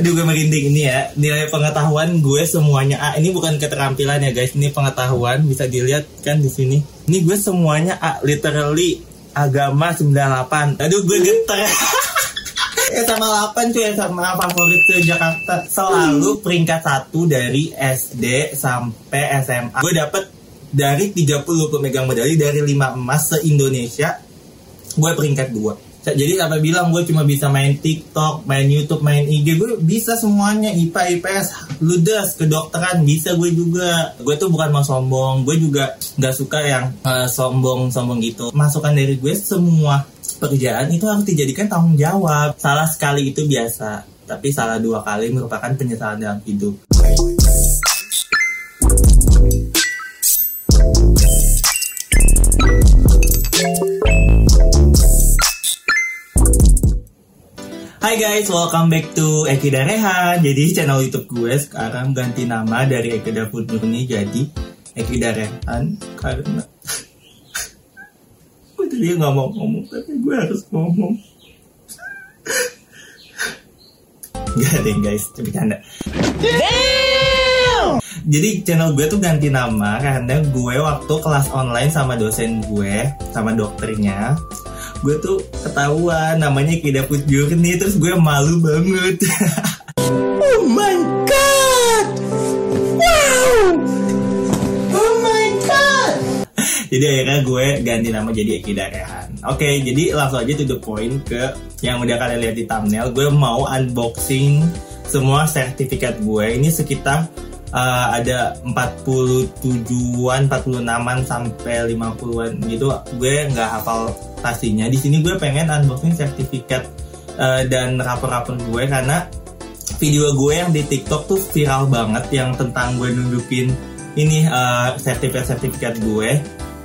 Aduh gue merinding. Ini ya Nilai pengetahuan gue semuanya. A Ini bukan keterampilan ya guys. Ini pengetahuan bisa dilihat kan di sini. Ini gue semuanya A Literally agama 98 Aduh gue geter. Eh sama 8 cuy sama favorit ke Jakarta. Selalu peringkat satu dari SD sampai SMA Gue dapet dari 30 pemegang medali Dari 5 emas se-Indonesia. Gue peringkat 2 jadi sampai bilang gue cuma bisa main TikTok, main YouTube, main IG, gue bisa semuanya IPA, IPS, ludes, kedokteran bisa gue juga. Gue tuh bukan mau sombong, gue juga nggak suka yang uh, sombong-sombong gitu. Masukan dari gue semua pekerjaan itu harus dijadikan tanggung jawab. Salah sekali itu biasa, tapi salah dua kali merupakan penyesalan dalam hidup. Hai guys, welcome back to Ekida Rehan. Jadi channel YouTube gue sekarang ganti nama dari Ekida Food Murni jadi Ekida Rehan karena gue tadi nggak mau ngomong tapi gue harus ngomong. Gak deh guys, bercanda. Jadi channel gue tuh ganti nama karena gue waktu kelas online sama dosen gue, sama dokternya, gue tuh ketahuan namanya dapet journey terus gue malu banget. Oh my god! Wow! Oh my god! Jadi akhirnya gue ganti nama jadi Eki Darehan. Oke jadi langsung aja to the point ke yang udah kalian lihat di thumbnail gue mau unboxing semua sertifikat gue. Ini sekitar uh, ada 47-an, 46-an sampai 50-an gitu. Gue nggak hafal pastinya. Di sini gue pengen unboxing sertifikat uh, dan rapor-rapor gue karena video gue yang di TikTok tuh viral banget yang tentang gue nunjukin ini uh, sertifikat-sertifikat gue.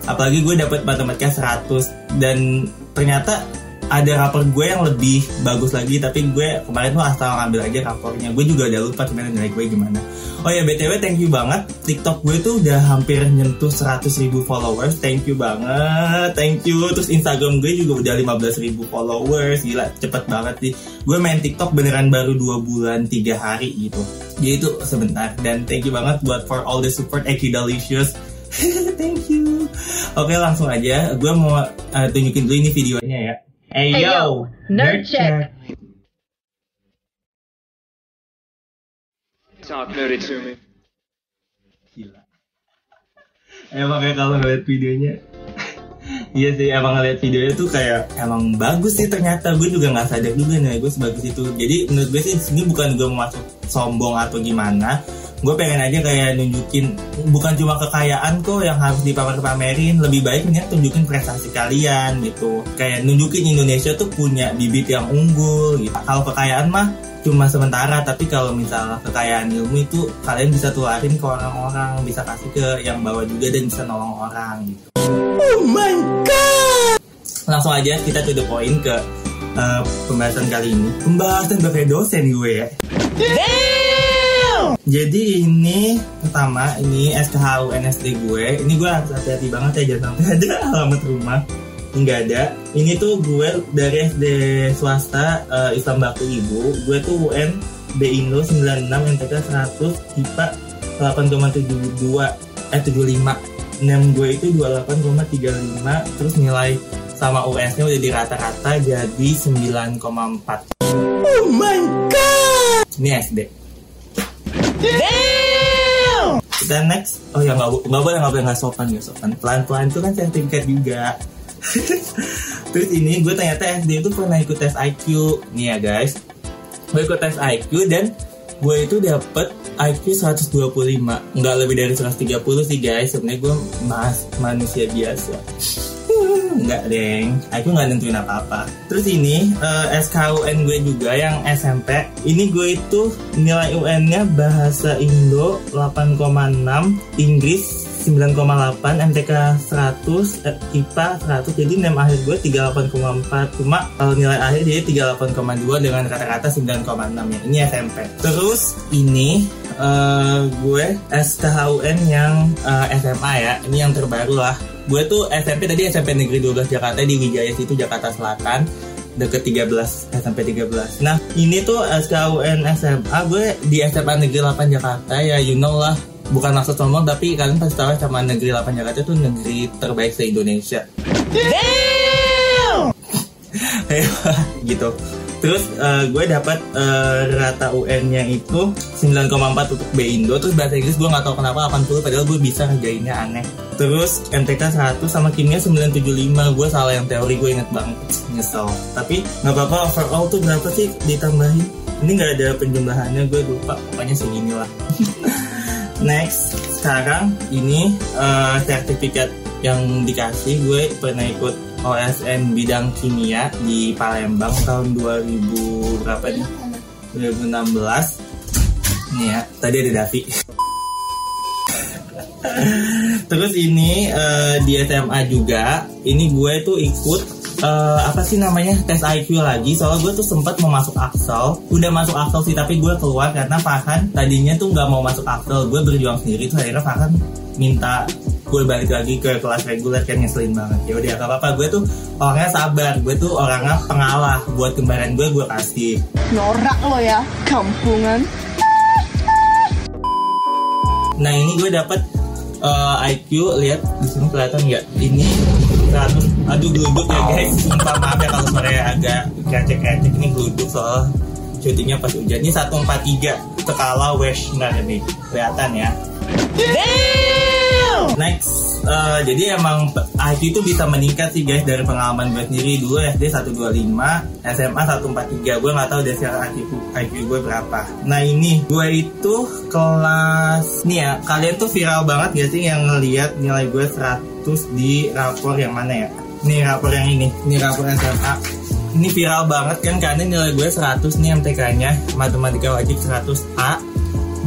Apalagi gue dapat matematika 100 dan ternyata ada rapor gue yang lebih bagus lagi tapi gue kemarin tuh asal ngambil aja rapornya. Gue juga udah lupa gimana nilai gue gimana. Oh ya btw thank you banget. Tiktok gue tuh udah hampir nyentuh 100 ribu followers. Thank you banget thank you. Terus instagram gue juga udah 15 ribu followers. Gila cepet banget sih. Gue main tiktok beneran baru dua bulan tiga hari gitu. Jadi itu sebentar. Dan thank you banget buat for all the support Eki Delicious. Thank you. Oke langsung aja. Gue mau uh, tunjukin dulu ini videonya ya Hey, Hey, yo, yo, nerd check. Talk nerdy to me. Gila. Emang kayak kalau ngeliat videonya Iya sih emang ngeliat videonya tuh kayak emang bagus sih ternyata. Gue juga nggak sadar juga nih gue sebagus itu. Jadi menurut gue sih ini bukan gue mau masuk sombong atau gimana. Gue pengen aja kayak nunjukin bukan cuma kekayaan kok yang harus dipamer-pamerin. Lebih baik nih tunjukin prestasi kalian gitu. Kayak nunjukin Indonesia tuh punya bibit yang unggul gitu. Kalau kekayaan mah cuma sementara tapi kalau misalnya kekayaan ilmu itu kalian bisa tularin ke orang-orang bisa kasih ke yang bawah juga dan bisa nolong orang gitu oh my god. Langsung aja kita to the point ke uh, pembahasan kali ini. Pembahasan pakai dosen gue ya. Jadi ini pertama ini SKHU NSD gue. Ini gue harus hati-hati banget ya jangan sampai ada alamat rumah. Nggak ada. Ini tuh gue dari SD swasta eh, Islam Bakti Ibu. Gue tuh UN B Indo 96 MTK 100 IPA 8,72 eh 75 NEM gue itu 28,35 terus nilai sama US nya udah di rata-rata jadi 9,4 Oh my god! Ini SD kita next. Oh ya nggak nggak boleh nggak boleh nggak sopan nggak sopan. Pelan pelan itu kan sertifikat juga terus ini gue ternyata SD itu pernah ikut tes IQ nih ya guys. Gue ikut tes IQ dan gue itu dapet IQ 125 nggak lebih dari 130 sih guys sebenarnya gue mas manusia biasa Enggak deng, aku nggak nentuin apa-apa. Terus ini eh, SKUN gue juga yang SMP. Ini gue itu nilai UN-nya bahasa Indo 8,6, Inggris 9,8, MTK 100, eh, IPA 100. Jadi nem akhir gue 38,4. Cuma kalau nilai akhir dia 38,2 dengan kata-kata 9,6 ya. Ini SMP. Terus ini eh, gue SKHUN yang eh, SMA ya. Ini yang terbaru lah gue tuh SMP tadi SMP Negeri 12 Jakarta di Wijaya situ Jakarta Selatan deket 13 SMP 13 nah ini tuh SKUN SMA gue di SMA Negeri 8 Jakarta ya you know lah bukan maksud sombong tapi kalian pasti tahu SMA Negeri 8 Jakarta itu negeri terbaik se Indonesia gitu Terus uh, gue dapat uh, rata UN-nya itu 9,4 untuk B Indo. Terus bahasa Inggris gue nggak tahu kenapa 80 padahal gue bisa ngerjainnya aneh. Terus MTK 100 sama kimia 975 gue salah yang teori gue inget banget nyesel. Tapi nggak apa-apa overall tuh berapa sih ditambahin? Ini nggak ada penjumlahannya gue lupa pokoknya segini lah. Next sekarang ini uh, sertifikat yang dikasih gue pernah ikut OSN bidang kimia di Palembang tahun 2000 berapa nih? 2016. Nih ya, tadi ada Davi. Terus ini uh, di SMA juga, ini gue tuh ikut uh, apa sih namanya? Tes IQ lagi. Soalnya gue tuh sempat mau masuk Axel. Udah masuk Axel sih tapi gue keluar karena Farhan tadinya tuh nggak mau masuk Axel. Gue berjuang sendiri tuh akhirnya Farhan minta gue balik lagi ke kelas reguler kan ngeselin banget. Ya udah gak apa-apa. Gue tuh orangnya sabar. Gue tuh orangnya pengalah. Buat kembaran gue gue kasih. Norak lo ya kampungan. Nah ini gue dapet uh, eh, IQ lihat di sini kelihatan nggak? Ini 100 aduh geluduk ya guys. Sumpah maaf ya kalau suaranya agak kecek-kecek ini geluduk soal syutingnya pas hujan. Ini 143 skala Weshner nih. Kelihatan ya. Next, uh, jadi emang IQ itu bisa meningkat sih guys dari pengalaman gue sendiri. Dulu SD 125, SMA 143. Gue nggak tahu dari sekarang IQ, IQ gue berapa. Nah ini gue itu kelas nih ya, kalian tuh viral banget gak sih yang ngeliat nilai gue 100 di rapor yang mana ya? Nih rapor yang ini, ini rapor SMA ini viral banget kan karena nilai gue 100 nih MTK-nya matematika wajib 100A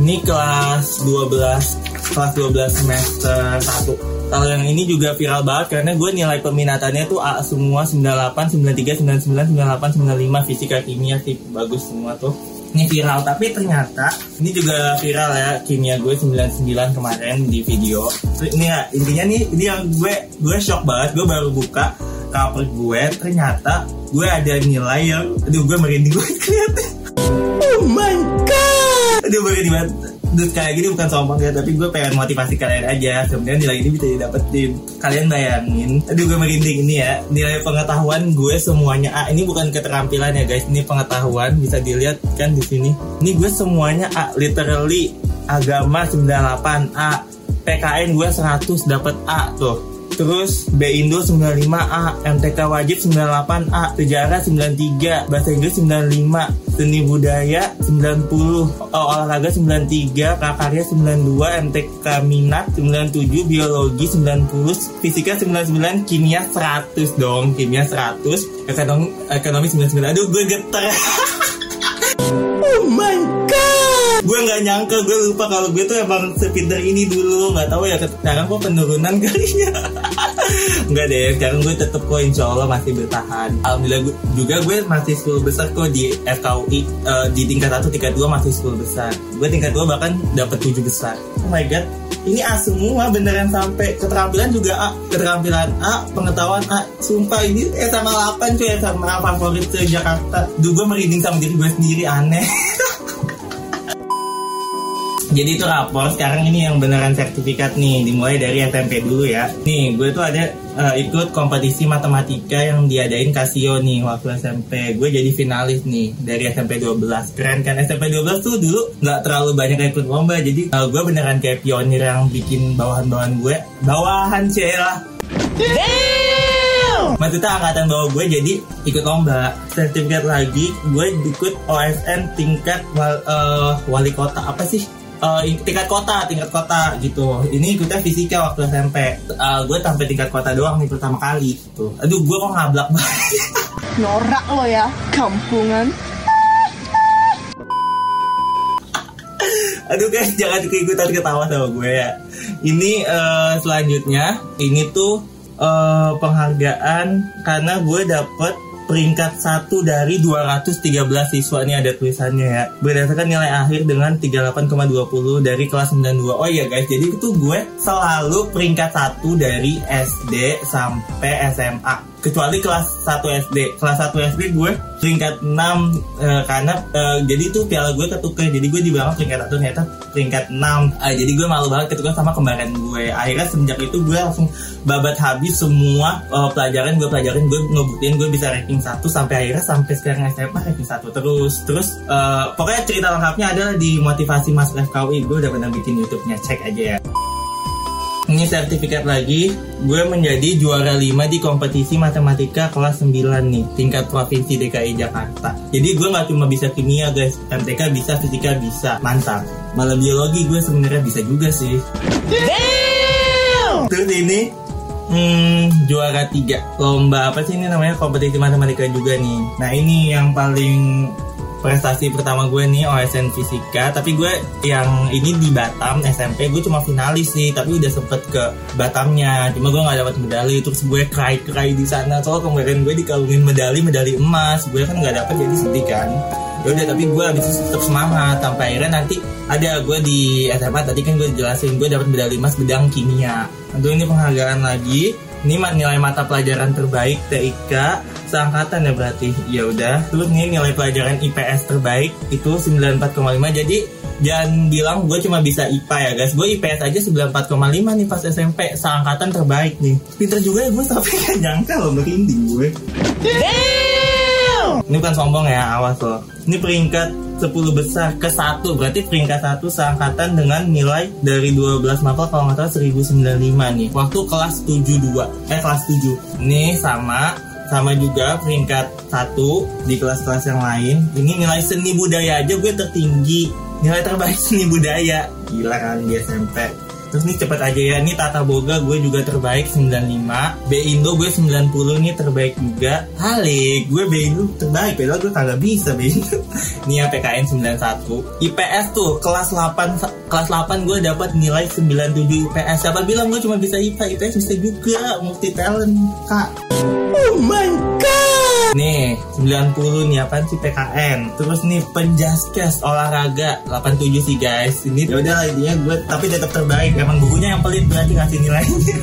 ini kelas 12 kelas 12 semester 1 kalau yang ini juga viral banget karena gue nilai peminatannya tuh A semua 98, 93, 99, 98, 95 fisika kimia sih bagus semua tuh. Ini viral tapi ternyata ini juga viral ya kimia gue 99 kemarin di video. Ini ya intinya nih ini yang gue gue shock banget gue baru buka cover gue ternyata gue ada nilai yang aduh gue merinding gue kelihatan oh my god! Aduh merinding banget Terus kayak gini bukan sombong ya tapi gue pengen motivasi kalian aja. Sebenarnya nilai ini bisa didapetin kalian bayangin. Aduh gue merinding ini ya. Nilai pengetahuan gue semuanya A. Ini bukan keterampilan ya guys. Ini pengetahuan. Bisa dilihat kan di sini. Ini gue semuanya A. Literally agama 98 A. PKN gue 100 dapat A tuh Terus B Indo 95A, MTK wajib 98A, sejarah 93, bahasa Inggris 95, seni budaya 90, oh, olahraga 93, prakarya 92, MTK minat 97, biologi 90, fisika 99, kimia 100 dong, kimia 100, ekonomi ekonomi 99. Aduh, gue getar. gue nggak nyangka gue lupa kalau gue tuh emang sepinter ini dulu. Nggak tahu ya sekarang kok penurunan kalinya. Nggak deh sekarang gue tetep kok insya Allah masih bertahan. Alhamdulillah gue, juga gue masih 10 besar kok di FKUI uh, eh, di tingkat satu tingkat dua masih 10 besar. Gue tingkat dua bahkan dapat 7 besar. Oh my god ini A semua beneran sampai keterampilan juga A. Keterampilan A pengetahuan A. Sumpah ini eh sama 8 cuy sama favorit se Jakarta. Gue merinding sama diri gue sendiri aneh jadi itu rapor sekarang ini yang beneran sertifikat nih dimulai dari SMP dulu ya. Nih gue tuh ada uh, ikut kompetisi matematika yang diadain Casio nih waktu SMP gue jadi finalis nih dari SMP 12 keren kan? SMP 12 tuh dulu nggak terlalu banyak ikut lomba jadi uh, gue beneran kayak pionir yang bikin bawahan-bawahan gue. Bawahan lah. Maksudnya angkatan bawah gue jadi ikut lomba. Sertifikat lagi gue ikut OSN tingkat wal, uh, wali kota. Apa sih uh, tingkat kota tingkat kota gitu. Ini ikutnya fisika waktu SMP uh, eh, gue sampai tingkat kota doang nih pertama kali gitu. Aduh gue kok ngablak banget. Norak lo ya kampungan. Aduh guys jangan ikutan ketawa sama gue ya. Ini uh, selanjutnya Ini tuh uh, penghargaan Karena gue dapet peringkat satu dari 213 siswa. Ini ada tulisannya ya. Berdasarkan nilai akhir dengan 38,20 dari kelas 92 oh iya guys. Jadi itu gue selalu peringkat satu dari SD sampai SMA kecuali kelas 1 SD kelas 1 SD gue peringkat 6 eh, karena eh, jadi tuh piala gue ketukar. Jadi gue di bawah peringkat 1 ternyata peringkat 6 Ah, jadi gue malu banget ketukar sama kembaran gue. Akhirnya semenjak itu gue langsung babat habis semua eh, pelajaran gue pelajarin gue ngebuktiin gue bisa ranking 1 sampai akhirnya sampai sekarang SMA ranking 1 terus. Terus eh, pokoknya cerita lengkapnya adalah di motivasi mas FKUI gue udah pernah bikin YouTube-nya. Cek aja ya ini sertifikat lagi, gue menjadi juara 5 di kompetisi matematika kelas 9 nih, tingkat provinsi DKI Jakarta. Jadi gue nggak cuma bisa kimia guys, MTK bisa, fisika bisa, mantap. Malah biologi gue sebenarnya bisa juga sih. Terus ini Hmm, juara tiga lomba apa sih ini namanya kompetisi matematika juga nih. Nah ini yang paling prestasi pertama gue nih OSN Fisika tapi gue yang ini di Batam SMP gue cuma finalis sih. Tapi udah sempet ke Batamnya. Cuma gue nggak dapat medali. Terus gue cry cry di sana. Soal kemarin gue dikalungin medali medali emas. Gue kan nggak dapet jadi sedih kan. Ya udah tapi gue abis itu tetap semangat. Sampai akhirnya nanti ada gue di SMA tadi kan gue jelasin gue dapat medali emas bidang kimia. Tentu ini penghargaan lagi ini nilai mata pelajaran terbaik TIK seangkatan ya berarti. Ya udah terus nih nilai pelajaran IPS terbaik itu 94,5 jadi jangan bilang gue cuma bisa IPA ya guys. Gue IPS aja 94,5 nih pas SMP seangkatan terbaik nih. Pinter juga ya gue tapi gak nyangka loh merinding gue. Ini bukan sombong ya awas loh. Ini peringkat 10 besar ke satu. Berarti peringkat satu seangkatan dengan nilai dari 12 mapel kalau nggak salah 1095 nih. Waktu kelas 72 eh kelas 7 ini sama sama juga peringkat satu di kelas-kelas yang lain. Ini nilai seni budaya aja gue tertinggi. Nilai terbaik seni budaya. Gila kan di SMP Terus nih cepet aja ya, ini Tata Boga gue juga terbaik 95 B Indo gue 90 nih terbaik juga. Halik, gue B Indo terbaik Padahal gue kagak bisa B Indo. Yang PKN 91 IPS tuh, kelas 8 Kelas 8 gue dapat nilai 97 IPS Siapa bilang gue cuma bisa IPA, IPS bisa juga Multi talent, kak? Oh my god Nih, 90 nih apa sih PKN. Terus nih penjaskes olahraga 87 sih guys. Ini ya udah lah intinya gue tapi tetap terbaik. Emang bukunya yang pelit berarti ngasih nilainya.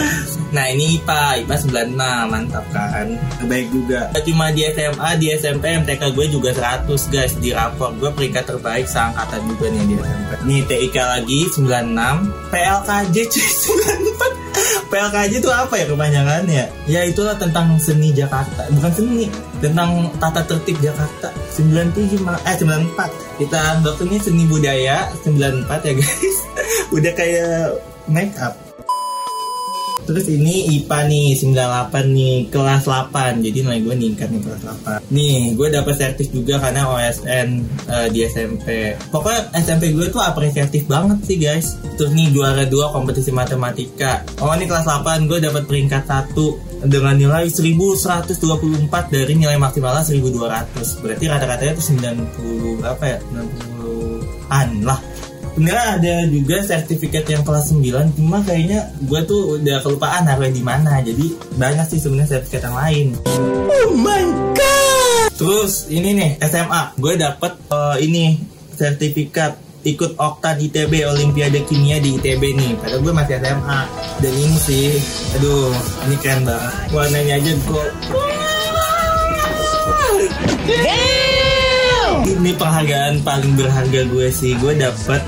nah, ini IPA, IPA 96 mantap kan. Terbaik juga. Cuma di SMA, di SMP, MTK gue juga 100 guys di rapor. Gue peringkat terbaik seangkatan juga nih di SMP. Nih TIK lagi 96, PLKJ cuy 94. PLKJ itu apa ya kepanjangannya? Ya itulah tentang seni Jakarta, bukan seni, tentang tata tertib Jakarta. 97 mal- eh 94. Kita dokternya seni budaya 94 ya guys. Udah kayak make up. Terus ini IPA nih 98 nih kelas 8 Jadi nilai gue ningkat nih kelas 8 Nih gue dapet sertif juga karena OSN eh, di SMP Pokoknya SMP gue tuh apresiatif banget sih guys. Terus nih juara 2 kompetisi matematika. Oh ini kelas 8 gue dapet peringkat 1 dengan nilai 1124 dari nilai maksimalnya 1200 Berarti rata-ratanya tuh 90 berapa ya? 90an lah sebenarnya ada juga sertifikat yang kelas 9 cuma kayaknya gue tuh udah kelupaan naruhnya di mana jadi banyak sih sebenarnya sertifikat yang lain. Oh my god! Terus ini nih SMA gue dapet eh, ini sertifikat ikut Oktan ITB Olimpiade Kimia di ITB nih. Padahal gue masih SMA dan ini sih aduh ini keren banget. Warnanya aja gue ini penghargaan paling berharga gue sih. Gue dapet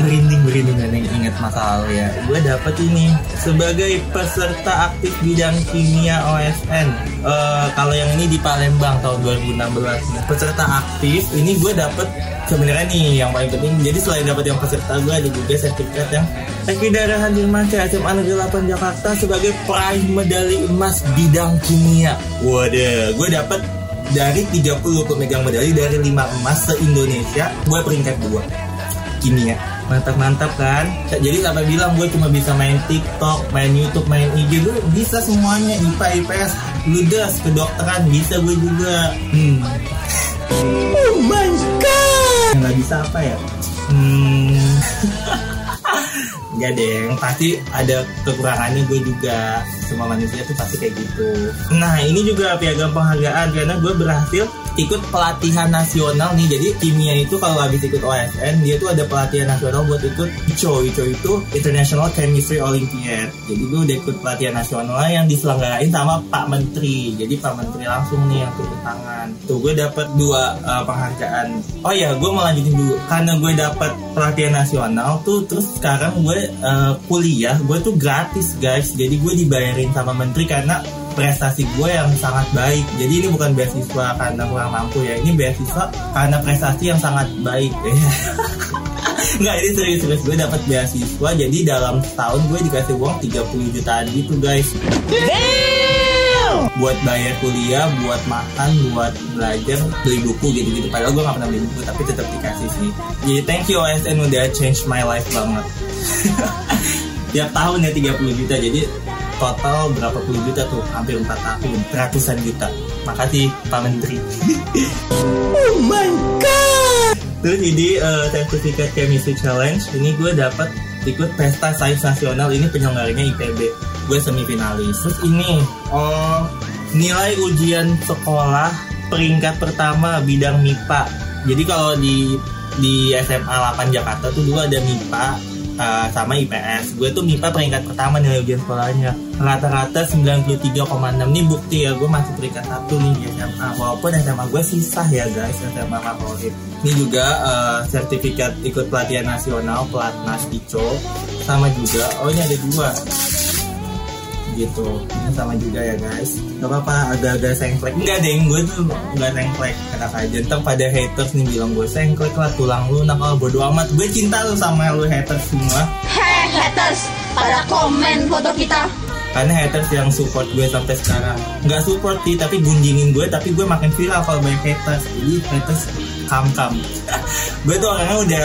merinding merinding dan ingat masa lalu ya. Gue dapet ini sebagai peserta aktif bidang kimia OSN Eh, kalau yang ini di Palembang tahun 2016 peserta aktif ini gue dapet sebenarnya nih yang paling penting. Jadi selain dapat yang peserta gue ada juga sertifikat yang Eki Darahan Dirmansyah SMA Negeri 8 Jakarta sebagai peraih medali emas bidang kimia. Waduh gue dapet dari 30 pemegang medali dari 5 emas se-Indonesia gue peringkat 2 kimia mantap-mantap kan? Jadi sampai bilang gue cuma bisa main TikTok main YouTube main IG gue bisa semuanya IPA IPS ludas kedokteran bisa gue juga. Hmm. oh my god! Nggak bisa apa ya? Hmm. Enggak deh, pasti ada kekurangannya gue juga. Semua manusia tuh pasti kayak gitu. Nah ini juga piagam penghargaan Karena gue berhasil ikut pelatihan nasional nih. Jadi kimia itu kalau habis ikut OSN dia tuh ada pelatihan nasional buat ikut ICO ICO itu International Chemistry Olympiad. Jadi gue udah ikut pelatihan nasional yang diselenggarain sama Pak Menteri. Jadi Pak Menteri langsung nih yang turun tangan. Tuh gue dapet dua uh, penghargaan. Oh ya gue mau lanjutin dulu. Karena gue dapet pelatihan nasional tuh terus sekarang gue uh, kuliah gue tuh gratis guys. Jadi gue dibayarin sama Menteri karena prestasi gue yang sangat baik. Jadi ini bukan beasiswa karena kurang mampu ya, ini beasiswa karena prestasi yang sangat baik. Enggak, ini serius-serius gue dapat beasiswa. Jadi dalam setahun gue dikasih uang 30 jutaan gitu guys. Buat bayar kuliah, buat makan, buat belajar, beli buku gitu-gitu. Padahal gue gak pernah beli buku, tapi tetap dikasih sih. Jadi thank you OSN udah change my life banget. Tiap tahun ya 30 juta, jadi total berapa puluh juta tuh? Hampir 4 tahun. Ratusan juta. Makasih Pak Menteri. Oh my god! Terus jadi uh, sertifikat chemistry challenge. Ini gue dapat ikut pesta sains nasional. Ini penyelenggaranya IPB gue semifinalis. Terus ini oh nilai ujian sekolah peringkat pertama bidang MIPA jadi kalau di di SMA 8 Jakarta tuh dulu ada MIPA uh, sama IPS. Gue tuh MIPA peringkat pertama nilai ujian sekolahnya. Rata-rata 93,6 nih bukti ya gue masih peringkat satu nih di SMA. Walaupun SMA gue susah ya guys SMA favorit. Ini juga uh, sertifikat ikut pelatihan nasional pelatnas ICO sama juga. Oh ini ada dua. Gitu. Ini sama juga ya guys. Gak apa-apa agak-agak sengklek. Enggak deh gue tuh nggak sengklek. Enak aja? Ntar pada haters nih bilang gue sengklek lah tulang lu nah kalau bodo amat. Gue cinta lu sama lu haters semua. Hei haters, pada komen foto kita. Karena haters yang support gue sampai sekarang. Nggak support sih tapi gunjingin gue tapi gue makin viral kalau banyak haters. Jadi haters kam kam gue tuh orangnya udah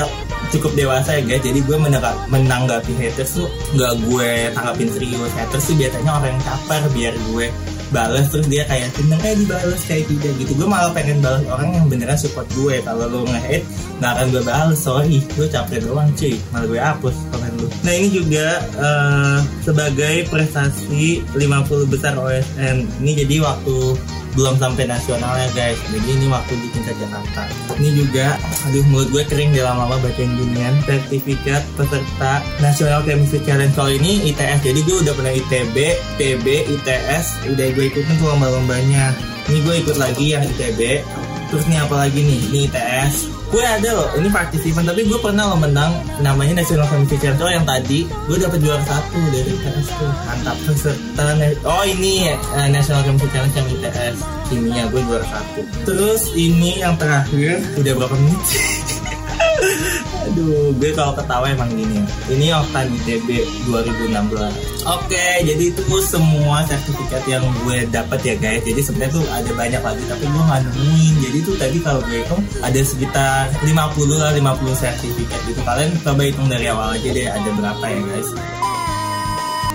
cukup dewasa ya guys. Jadi gue menanggapi, menanggapi haters tuh nggak gue tanggapin serius. Haters tuh biasanya orang yang caper biar gue balas terus dia kayak seneng eh dibales? kayak tidak gitu. Gue malah pengen balas orang yang beneran support gue. Kalau lo nge-hate nggak akan gue balas sorry. Gue capek doang cuy. Malah gue hapus nah ini juga uh, sebagai prestasi 50 besar OSN ini jadi waktu belum sampai nasional ya guys. Jadi ini waktu di tingkat Jakarta. Ini juga aduh mulut gue kering udah lama-lama bacain ginian. Sertifikat peserta National Chemistry Challenge kali ini ITS jadi gue udah pernah ITB, PB, ITS udah gue ikutin tuh lomba-lombanya. Ini gue ikut lagi yang ITB terus nih apa lagi nih? Ini ITS gue ada loh ini partisipan tapi gue pernah lo menang namanya National Challenge oh, yang tadi. Gue dapet juara satu dari ITS tuh. Mantap. Peserta oh ini uh, National Chemistry Challenge yang ITS kimia gue juara satu. Terus ini yang terakhir udah berapa menit Aduh, gue kalau ketawa emang gini. Ini Oktan ITB 2016. Oke, jadi itu semua sertifikat yang gue dapat ya guys. Jadi sebenarnya tuh ada banyak lagi, tapi gue nggak nemuin. Jadi tuh tadi kalau gue hitung ada sekitar 50 lah, 50 sertifikat gitu. Kalian coba hitung dari awal aja deh, ada berapa ya guys.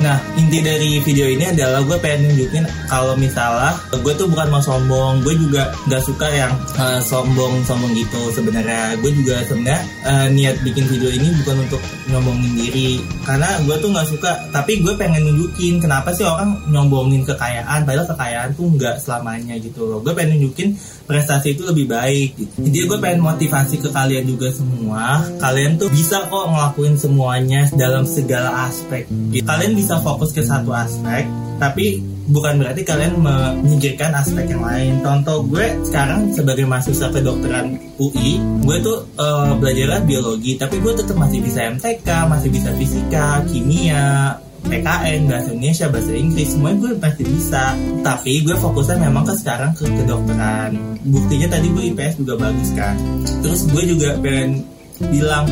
Nah, inti dari video ini adalah gue pengen nunjukin kalau misalnya gue tuh bukan mau sombong, gue juga nggak suka yang uh, sombong-sombong gitu. Sebenarnya gue juga sebenarnya uh, niat bikin video ini bukan untuk nyombongin diri, karena gue tuh nggak suka. Tapi gue pengen nunjukin kenapa sih orang nyombongin kekayaan, padahal kekayaan tuh nggak selamanya gitu loh. Gue pengen nunjukin prestasi itu lebih baik. Gitu. Jadi gue pengen motivasi ke kalian juga semua. Kalian tuh bisa kok ngelakuin semuanya dalam segala aspek. Gitu. Kalian bisa fokus ke satu aspek, tapi bukan berarti kalian menyingkirkan aspek yang lain. Contoh gue sekarang sebagai mahasiswa kedokteran UI, gue tuh uh, belajar biologi, tapi gue tetap masih bisa MTK, masih bisa fisika, kimia, PKN, bahasa Indonesia, bahasa Inggris, semuanya gue pasti bisa. Tapi gue fokusnya memang ke sekarang ke kedokteran. Buktinya tadi gue IPS juga bagus kan. Terus gue juga pengen bilang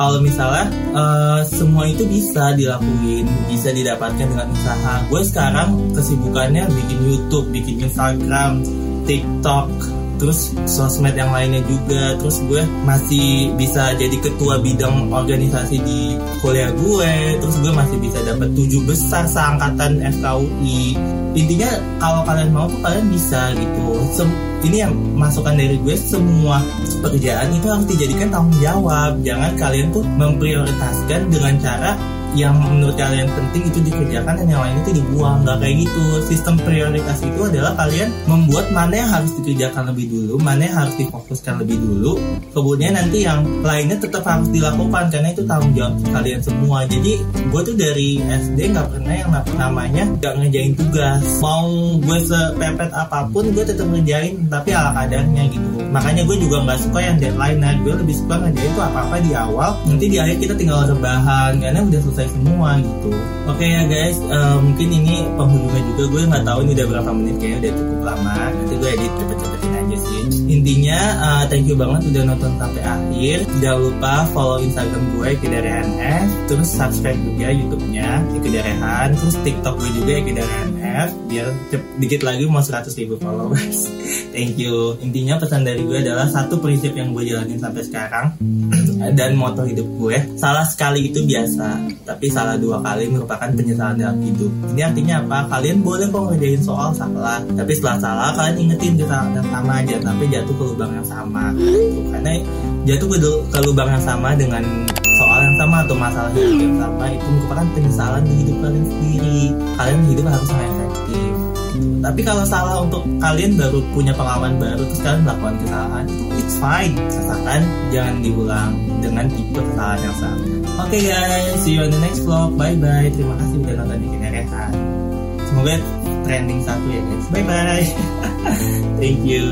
kalau misalnya uh, semua itu bisa dilakuin, bisa didapatkan dengan usaha. Gue sekarang kesibukannya bikin YouTube, bikin Instagram, TikTok, terus sosmed yang lainnya juga. Terus gue masih bisa jadi ketua bidang organisasi di kuliah gue. Terus gue masih bisa dapat tujuh besar seangkatan FKUI intinya kalau kalian mau tuh kalian bisa gitu. Sem ini yang masukan dari gue semua pekerjaan itu harus dijadikan tanggung jawab. Jangan kalian tuh memprioritaskan dengan cara yang menurut kalian penting itu dikerjakan dan yang lain itu dibuang. Nggak kayak gitu. Sistem prioritas itu adalah kalian membuat mana yang harus dikerjakan lebih dulu mana yang harus difokuskan lebih dulu. Kemudian nanti yang lainnya tetap harus dilakukan karena itu tanggung jawab kalian semua. Jadi gue tuh dari SD nggak pernah yang namanya nggak ngerjain tugas. Mau gue sepepet apa pun gue tetap ngerjain tapi ala kadarnya gitu. Makanya gue juga nggak suka yang deadline nah gue lebih suka ngerjain tuh apa apa di awal. Nanti di akhir kita tinggal rebahan karena udah selesai semua gitu. Oke ya guys uh, mungkin ini penghujungnya juga gue nggak tahu ini udah berapa menit kayaknya udah cukup lama. Nanti gue edit cepet-cepetin aja sih. Intinya uh, thank you banget udah nonton sampai akhir. Jangan lupa follow instagram gue Kidarehan terus subscribe juga youtube-nya Kidarehan terus tiktok gue juga Kidarehan F biar dikit lagi mau 100 ribu followers. Thank you. Intinya pesan dari gue adalah satu prinsip yang gue jalanin sampai sekarang dan moto hidup gue salah sekali itu biasa tapi salah dua kali merupakan penyesalan dalam hidup. Ini artinya apa? Kalian boleh kok ngerjain soal salah tapi setelah salah kalian ingetin kesalahan yang sama aja tapi jatuh ke lubang yang sama. Karena jatuh ke, lubang yang sama dengan soal yang sama atau masalah yang sama itu merupakan penyesalan di hidup kalian sendiri. Kalian hidup harus efektif tapi kalau salah untuk kalian baru punya pengalaman baru terus kalian melakukan kesalahan it's fine. Asalkan jangan diulang dengan tipe kesalahan yang sama. Oke okay guys see you on the next vlog. Bye bye terima kasih udah nonton di Rehan semoga trending satu ya guys. Bye bye thank you